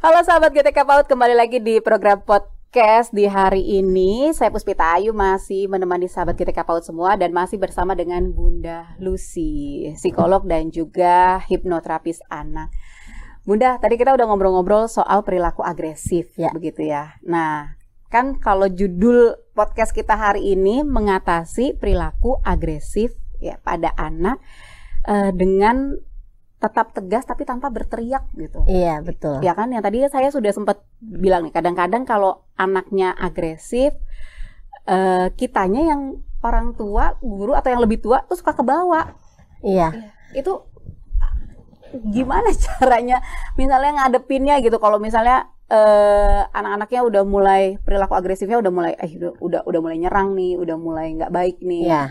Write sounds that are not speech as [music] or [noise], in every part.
Halo sahabat GTK PAUD, kembali lagi di program podcast di hari ini. Saya Puspita Ayu masih menemani sahabat GTK PAUD semua dan masih bersama dengan Bunda Lucy, psikolog dan juga hipnoterapis anak. Bunda, tadi kita udah ngobrol-ngobrol soal perilaku agresif, ya. begitu ya. Nah, kan kalau judul podcast kita hari ini mengatasi perilaku agresif ya pada anak uh, dengan tetap tegas tapi tanpa berteriak gitu. Iya, betul. Ya kan yang tadi saya sudah sempat bilang nih kadang-kadang kalau anaknya agresif uh, kitanya yang orang tua, guru atau yang lebih tua tuh suka kebawa. Iya. Itu gimana [laughs] caranya misalnya ngadepinnya gitu kalau misalnya uh, anak-anaknya udah mulai perilaku agresifnya udah mulai eh udah udah, udah mulai nyerang nih, udah mulai nggak baik nih. Iya.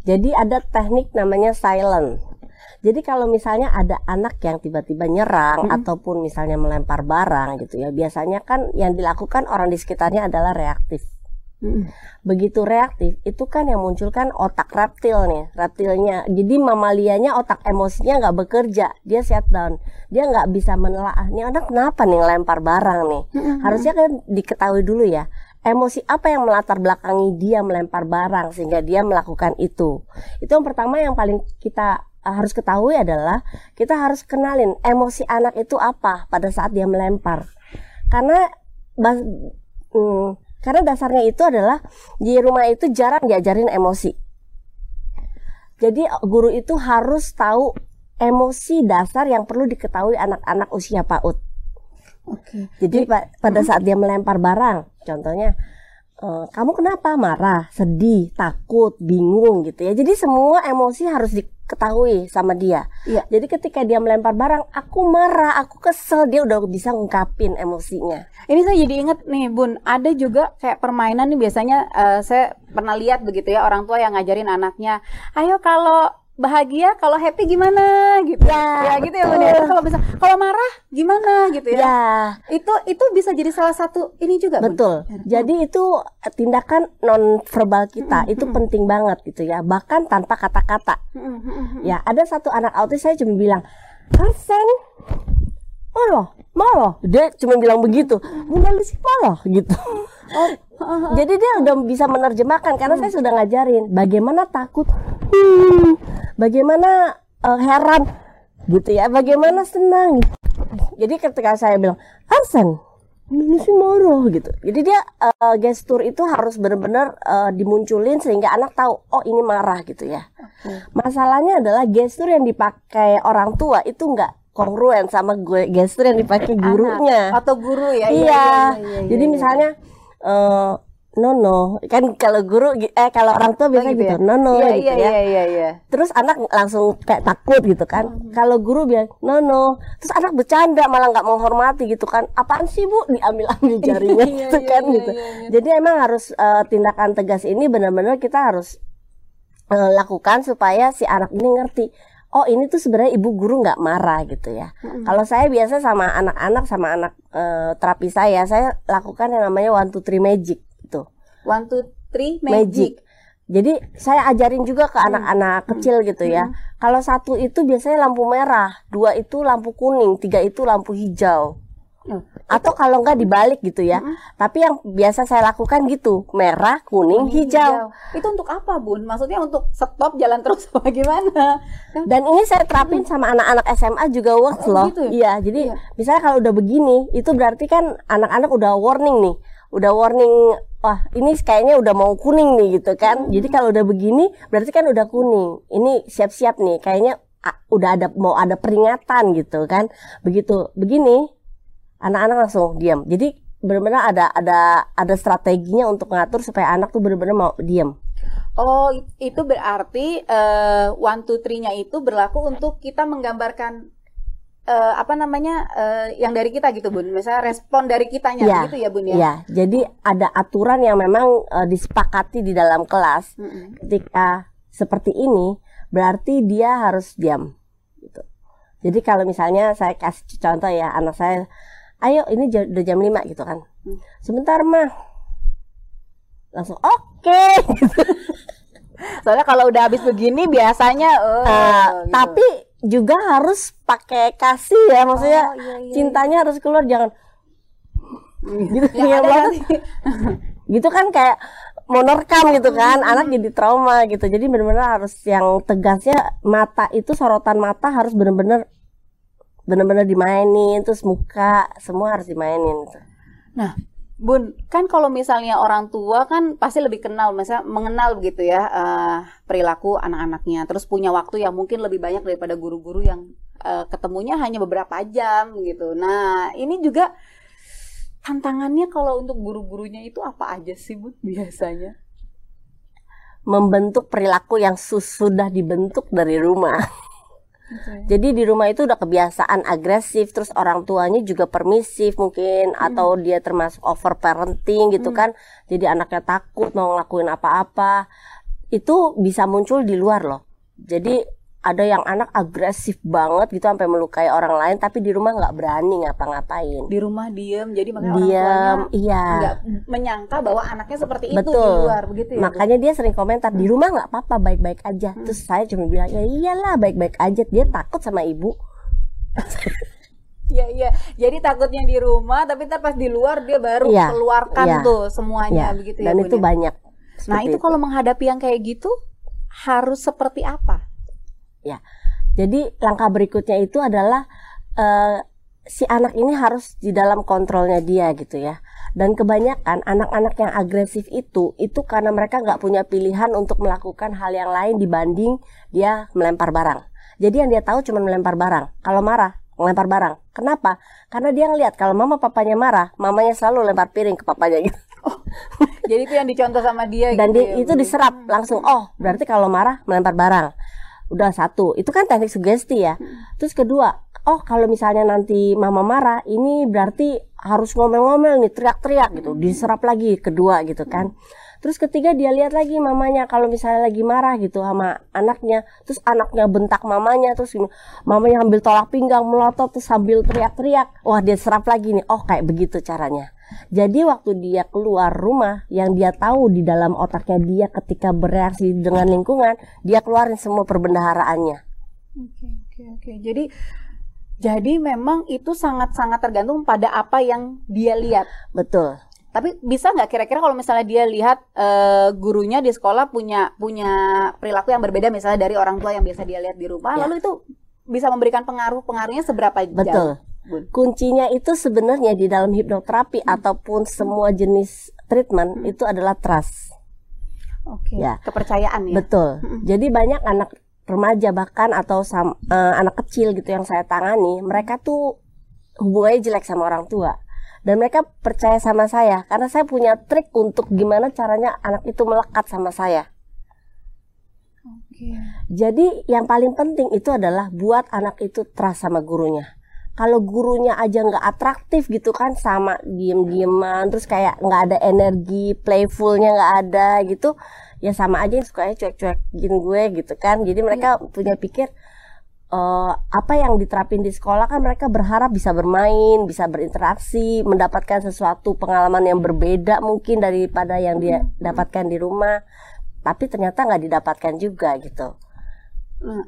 Jadi ada teknik namanya silent jadi kalau misalnya ada anak yang tiba-tiba nyerang hmm. ataupun misalnya melempar barang gitu ya, biasanya kan yang dilakukan orang di sekitarnya adalah reaktif. Hmm. Begitu reaktif, itu kan yang munculkan otak reptil nih, reptilnya. Jadi mamalianya otak emosinya nggak bekerja, dia shutdown, dia nggak bisa menelaah. Nih anak kenapa nih lempar barang nih? Hmm. Harusnya kan diketahui dulu ya emosi apa yang melatar belakangi dia melempar barang sehingga dia melakukan itu. Itu yang pertama yang paling kita harus ketahui adalah kita harus kenalin emosi anak itu apa pada saat dia melempar. Karena hmm, karena dasarnya itu adalah di rumah itu jarang diajarin emosi. Jadi guru itu harus tahu emosi dasar yang perlu diketahui anak-anak usia PAUD. Oke. Jadi pa pada saat dia melempar barang, contohnya uh, kamu kenapa marah, sedih, takut, bingung gitu ya. Jadi semua emosi harus di ketahui sama dia. Iya. Jadi ketika dia melempar barang, aku marah, aku kesel, dia udah bisa ngungkapin emosinya. Ini saya jadi inget nih, Bun, ada juga kayak permainan nih biasanya uh, saya pernah lihat begitu ya orang tua yang ngajarin anaknya, ayo kalau bahagia kalau happy gimana gitu. Ya, ya gitu ya bunda kalau bisa kalau marah gimana gitu ya. ya. Itu itu bisa jadi salah satu ini juga betul. Bun. Ya. jadi itu tindakan non verbal kita hmm, itu penting banget gitu ya. Bahkan tanpa kata-kata. Hmm, hmm, hmm, hmm. ya ada satu anak autis saya cuma bilang Arsen malah malah dia cuma bilang begitu bunda Lucy malah gitu oh, [laughs] jadi dia udah bisa menerjemahkan karena hmm. saya sudah ngajarin bagaimana takut hmm, bagaimana uh, heran gitu ya bagaimana senang jadi ketika saya bilang Arsen ini sih marah gitu jadi dia uh, gestur itu harus benar-benar uh, dimunculin sehingga anak tahu oh ini marah gitu ya okay. masalahnya adalah gestur yang dipakai orang tua itu enggak kongruen sama gue gestur yang dipakai gurunya atau guru ya iya, iya, iya, iya, iya jadi iya. misalnya uh, no no kan kalau guru eh kalau orang tua biasanya gitu, gitu ya? no no iya, gitu iya, ya. iya, iya, iya. terus anak langsung kayak takut gitu kan. Hmm. kalau guru bilang no no terus anak bercanda malah nggak menghormati gitu kan. Apaan sih bu? Diambil ambil [laughs] jarinya iya, gitu iya, kan gitu. jadi emang harus uh, tindakan tegas ini benar-benar kita harus uh, lakukan supaya si anak ini ngerti oh ini tuh sebenarnya ibu guru nggak marah gitu ya. Mm-hmm. Kalau saya biasa sama anak-anak sama anak uh, terapi saya, saya lakukan yang namanya one two three magic. One two three magic. magic. Jadi saya ajarin juga ke anak-anak hmm. kecil gitu ya. Hmm. Kalau satu itu biasanya lampu merah, dua itu lampu kuning, tiga itu lampu hijau. Hmm. Atau kalau enggak dibalik gitu ya. Hmm. Tapi yang biasa saya lakukan gitu, merah, kuning, hmm, hijau. hijau. Itu untuk apa, Bun? Maksudnya untuk stop jalan terus [laughs] apa gimana? Dan ini saya terapin hmm. sama anak-anak SMA juga works oh, loh. Gitu ya? Iya, jadi iya. misalnya kalau udah begini, itu berarti kan anak-anak udah warning nih udah warning wah ini kayaknya udah mau kuning nih gitu kan hmm. jadi kalau udah begini berarti kan udah kuning ini siap-siap nih kayaknya ah, udah ada mau ada peringatan gitu kan begitu begini anak-anak langsung diam jadi benar-benar ada ada ada strateginya untuk ngatur supaya anak tuh benar-benar mau diam Oh, itu berarti uh, one two three-nya itu berlaku untuk kita menggambarkan uh, apa namanya uh, yang dari kita gitu bun. Misalnya respon dari kitanya ya, gitu ya bun ya? Ya jadi ada aturan yang memang uh, disepakati di dalam kelas. Mm -hmm. ketika seperti ini berarti dia harus diam gitu. Jadi kalau misalnya saya kasih contoh ya anak saya ayo ini udah jam 5 gitu kan mm. sebentar mah langsung oke okay. [laughs] soalnya kalau udah habis begini biasanya uh, uh, gitu. tapi juga harus pakai kasih ya maksudnya Oh, iya, iya. cintanya harus keluar jangan gitu Yang ya banget [laughs] gitu kan kayak menerkam gitu kan anak jadi trauma gitu jadi benar-benar harus yang tegasnya mata itu sorotan mata harus benar-benar benar-benar dimainin terus muka semua harus dimainin gitu. Nah, Bun, kan kalau misalnya orang tua kan pasti lebih kenal, misalnya mengenal begitu ya eh, perilaku anak-anaknya, terus punya waktu yang mungkin lebih banyak daripada guru-guru yang eh, ketemunya hanya beberapa jam gitu. Nah, ini juga tantangannya kalau untuk guru-gurunya itu apa aja sih, Bun, [laughs] biasanya? membentuk perilaku yang sudah dibentuk dari rumah Jadi di rumah itu udah kebiasaan agresif, terus orang tuanya juga permisif mungkin, atau dia termasuk over parenting gitu kan. Jadi anaknya takut mau ngelakuin apa-apa. Itu bisa muncul di luar loh. Jadi ada yang anak agresif banget gitu sampai melukai orang lain, tapi di rumah nggak berani ngapa-ngapain. Di rumah diem, jadi makanya orang Diam, tuanya iya. nggak menyangka bahwa anaknya seperti itu di Betul. luar begitu ya. Makanya dia sering komentar di rumah nggak apa-apa baik-baik aja. Terus saya cuma bilang ya iyalah baik-baik aja. Dia takut sama ibu. Iya iya. Jadi takutnya di rumah, tapi ntar pas di luar dia baru Iya, keluarkan iya. tuh semuanya Ya, begitu ya. dan itu ya? banyak. Nah seperti itu kalau menghadapi yang kayak gitu harus seperti apa? Jadi langkah berikutnya itu adalah eh, si anak ini harus di dalam kontrolnya dia gitu ya. Dan kebanyakan anak-anak yang agresif itu itu karena mereka nggak punya pilihan untuk melakukan hal yang lain dibanding dia melempar barang. Jadi yang dia tahu cuma melempar barang. Kalau marah melempar barang. Kenapa? Karena dia ngelihat kalau mama papanya marah, mamanya selalu lempar piring ke papanya gitu. Jadi itu yang dicontoh sama dia Dan gitu di- ya, itu diserap langsung. Oh, berarti kalau marah melempar barang. Udah satu. Itu kan teknik sugesti ya. Terus kedua, oh kalau misalnya nanti mama marah, ini berarti harus ngomel-ngomel nih, teriak-teriak gitu. Diserap lagi kedua gitu kan. Terus ketiga dia lihat lagi mamanya kalau misalnya lagi marah gitu sama anaknya, terus anaknya bentak mamanya, terus mamanya ambil tolak pinggang, melotot terus sambil teriak-teriak. Wah, dia serap lagi nih. Oh, kayak begitu caranya. Jadi waktu dia keluar rumah, yang dia tahu di dalam otaknya dia ketika bereaksi dengan lingkungan, dia keluarin semua perbendaharaannya. Oke oke oke. Jadi jadi memang itu sangat-sangat tergantung pada apa yang dia lihat. Betul. Tapi bisa nggak kira-kira kalau misalnya dia lihat eh, gurunya di sekolah punya punya perilaku yang berbeda misalnya dari orang tua yang biasa dia lihat di rumah, Ya. lalu itu bisa memberikan pengaruh pengaruhnya seberapa jauh? Betul. Kuncinya itu sebenarnya di dalam hipnoterapi ataupun semua jenis treatment itu adalah trust. Oke. Ya. Kepercayaan ya. Betul. Jadi banyak anak remaja bahkan atau sam- eh, anak kecil gitu yang saya tangani, mereka tuh hubungannya jelek sama orang tua. Dan mereka percaya sama saya karena saya punya trik untuk gimana caranya anak itu melekat sama saya. Oke. Jadi yang paling penting itu adalah buat anak itu trust sama gurunya. Kalau gurunya aja nggak atraktif gitu kan sama diem-dieman terus kayak nggak ada energi playfulnya nggak ada gitu ya sama aja sukanya cuek-cuekin gue gitu kan. Jadi mereka punya pikir eh, apa yang diterapin di sekolah kan mereka berharap bisa bermain bisa berinteraksi mendapatkan sesuatu pengalaman yang berbeda mungkin daripada yang dia dapatkan di rumah tapi ternyata nggak didapatkan juga gitu. Nah,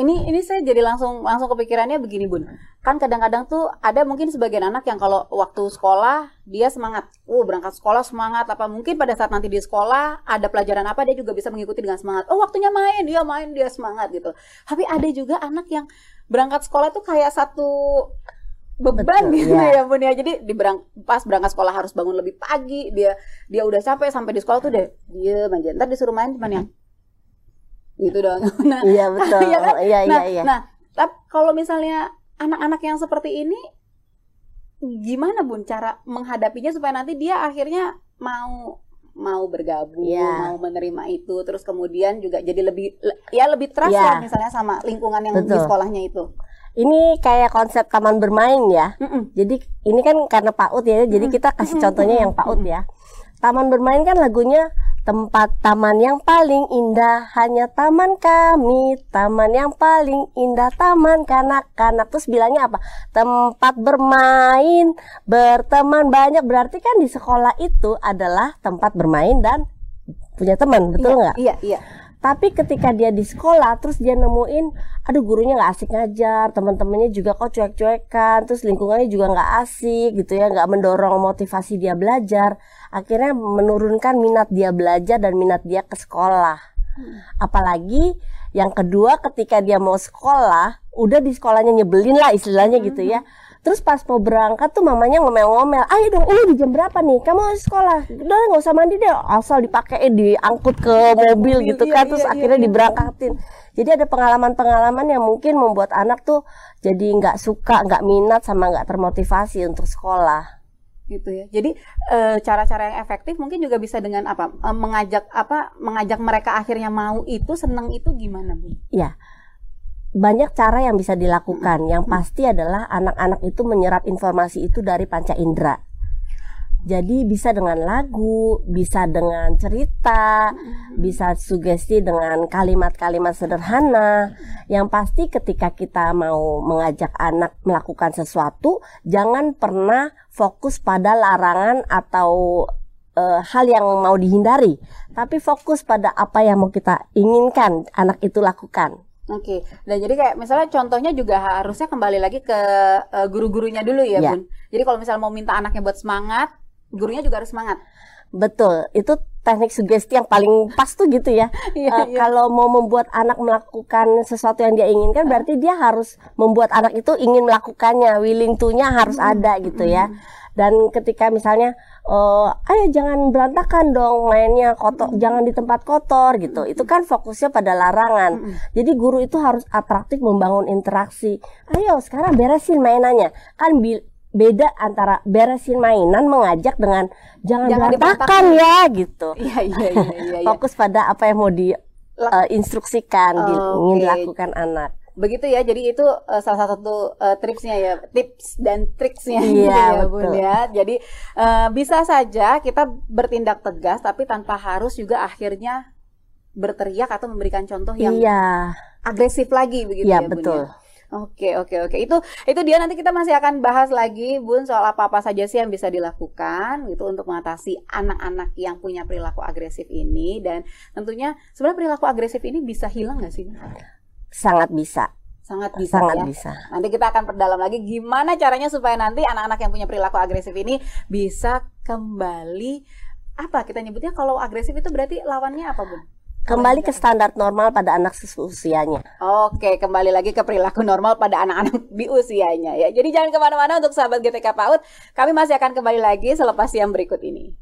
ini ini saya jadi langsung langsung kepikirannya begini bun. Kan kadang-kadang tuh ada mungkin sebagian anak yang kalau waktu sekolah dia semangat, oh berangkat sekolah semangat apa mungkin pada saat nanti di sekolah ada pelajaran apa dia juga bisa mengikuti dengan semangat. Oh waktunya main dia main dia semangat gitu. Tapi ada juga anak yang berangkat sekolah tuh kayak satu beban Betul, gitu ya iya. bun ya. Jadi di berang, pas berangkat sekolah harus bangun lebih pagi dia dia udah capek sampai di sekolah tuh deh dia aja. Ntar disuruh main cuman yang gitu dong. [laughs] Nah, Iya betul. Iya [laughs] kan? Iya iya nah, iya. nah, tapi kalau misalnya anak-anak yang seperti ini, gimana bun cara menghadapinya supaya nanti dia akhirnya mau mau bergabung, Iya. mau menerima itu, terus kemudian juga jadi lebih le- ya lebih trust Iya. lah misalnya sama lingkungan yang di Betul. sekolahnya itu. Ini kayak konsep taman bermain ya. Mm-mm. Jadi ini kan karena PAUD ya. Jadi kita kasih contohnya yang PAUD ya. Taman bermain kan lagunya tempat taman yang paling indah hanya taman kami, taman yang paling indah taman kanak-kanak. Terus bilangnya apa? Tempat bermain, berteman banyak. Berarti kan di sekolah itu adalah tempat bermain dan punya teman, betul Iya, nggak? Iya, iya. Tapi ketika dia di sekolah, terus dia nemuin, aduh gurunya nggak asik ngajar, teman-temannya juga kok cuek-cuekan, terus lingkungannya juga nggak asik gitu ya, nggak mendorong motivasi dia belajar, akhirnya menurunkan minat dia belajar dan minat dia ke sekolah. Hmm. Apalagi yang kedua, ketika dia mau sekolah, udah di sekolahnya nyebelin lah istilahnya gitu ya hmm. Terus pas mau berangkat tuh mamanya ngomel-ngomel, ayo dong ini di jam berapa nih? Kamu harus sekolah. Udah nggak usah mandi deh, asal dipakai diangkut ke mobil gitu iya, kan, terus iya, akhirnya iya, diberangkatin. Jadi ada pengalaman-pengalaman yang mungkin membuat anak tuh jadi nggak suka, nggak minat sama nggak termotivasi untuk sekolah gitu ya. Jadi eh, cara-cara yang efektif mungkin juga bisa dengan apa? E, mengajak apa? Mengajak mereka akhirnya mau itu, senang itu gimana, Bu? Ya banyak cara yang bisa dilakukan. Yang pasti adalah anak-anak itu menyerap informasi itu dari panca indera. Jadi bisa dengan lagu, bisa dengan cerita, bisa sugesti dengan kalimat-kalimat sederhana. Yang pasti ketika kita mau mengajak anak melakukan sesuatu, jangan pernah fokus pada larangan atau e, hal yang mau dihindari, tapi fokus pada apa yang mau kita inginkan anak itu lakukan. Oke, okay. dan jadi kayak misalnya contohnya juga harusnya kembali lagi ke uh, guru-gurunya dulu ya, ya, Bun. Jadi kalau misalnya mau minta anaknya buat semangat, gurunya juga harus semangat. Betul, itu teknik sugesti yang paling pas tuh gitu ya. [laughs] iya, uh, iya. Kalau mau membuat anak melakukan sesuatu yang dia inginkan, berarti dia harus membuat anak itu ingin melakukannya, willing to-nya harus hmm. ada gitu ya. Dan ketika misalnya uh, ayo jangan berantakan dong mainnya kotor mm. jangan di tempat kotor gitu itu kan fokusnya pada larangan mm. jadi guru itu harus atraktif membangun interaksi ayo sekarang beresin mainannya kan beda antara beresin mainan mengajak dengan jangan, jangan berantakan ya gitu [laughs] iya, iya, iya, iya, iya. fokus pada apa yang mau di uh, instruksikan oh, ingin okay. dilakukan anak begitu ya jadi itu uh, salah satu uh, tripsnya ya tips dan triksnya. Iya, gitu [laughs] ya bun ya. jadi uh, bisa saja kita bertindak tegas tapi tanpa harus juga akhirnya berteriak atau memberikan contoh yang iya. agresif lagi begitu iya, ya, ya? betul. Bun ya? Oke oke oke. Itu itu dia. Nanti kita masih akan bahas lagi bun soal apa apa saja sih yang bisa dilakukan gitu untuk mengatasi anak-anak yang punya perilaku agresif ini. Dan tentunya sebenarnya perilaku agresif ini bisa hilang nggak sih? Sangat bisa sangat bisa sangat ya. bisa. Nanti kita akan perdalam lagi gimana caranya supaya nanti anak-anak yang punya perilaku agresif ini bisa kembali apa kita nyebutnya kalau agresif itu berarti lawannya apa, Bun? Kembali ke standar normal pada anak usianya. Oke, kembali lagi ke perilaku normal pada anak-anak [laughs] di usianya ya. Jadi jangan ke mana-mana untuk sahabat GTK PAUD. Kami masih akan kembali lagi selepas yang berikut ini.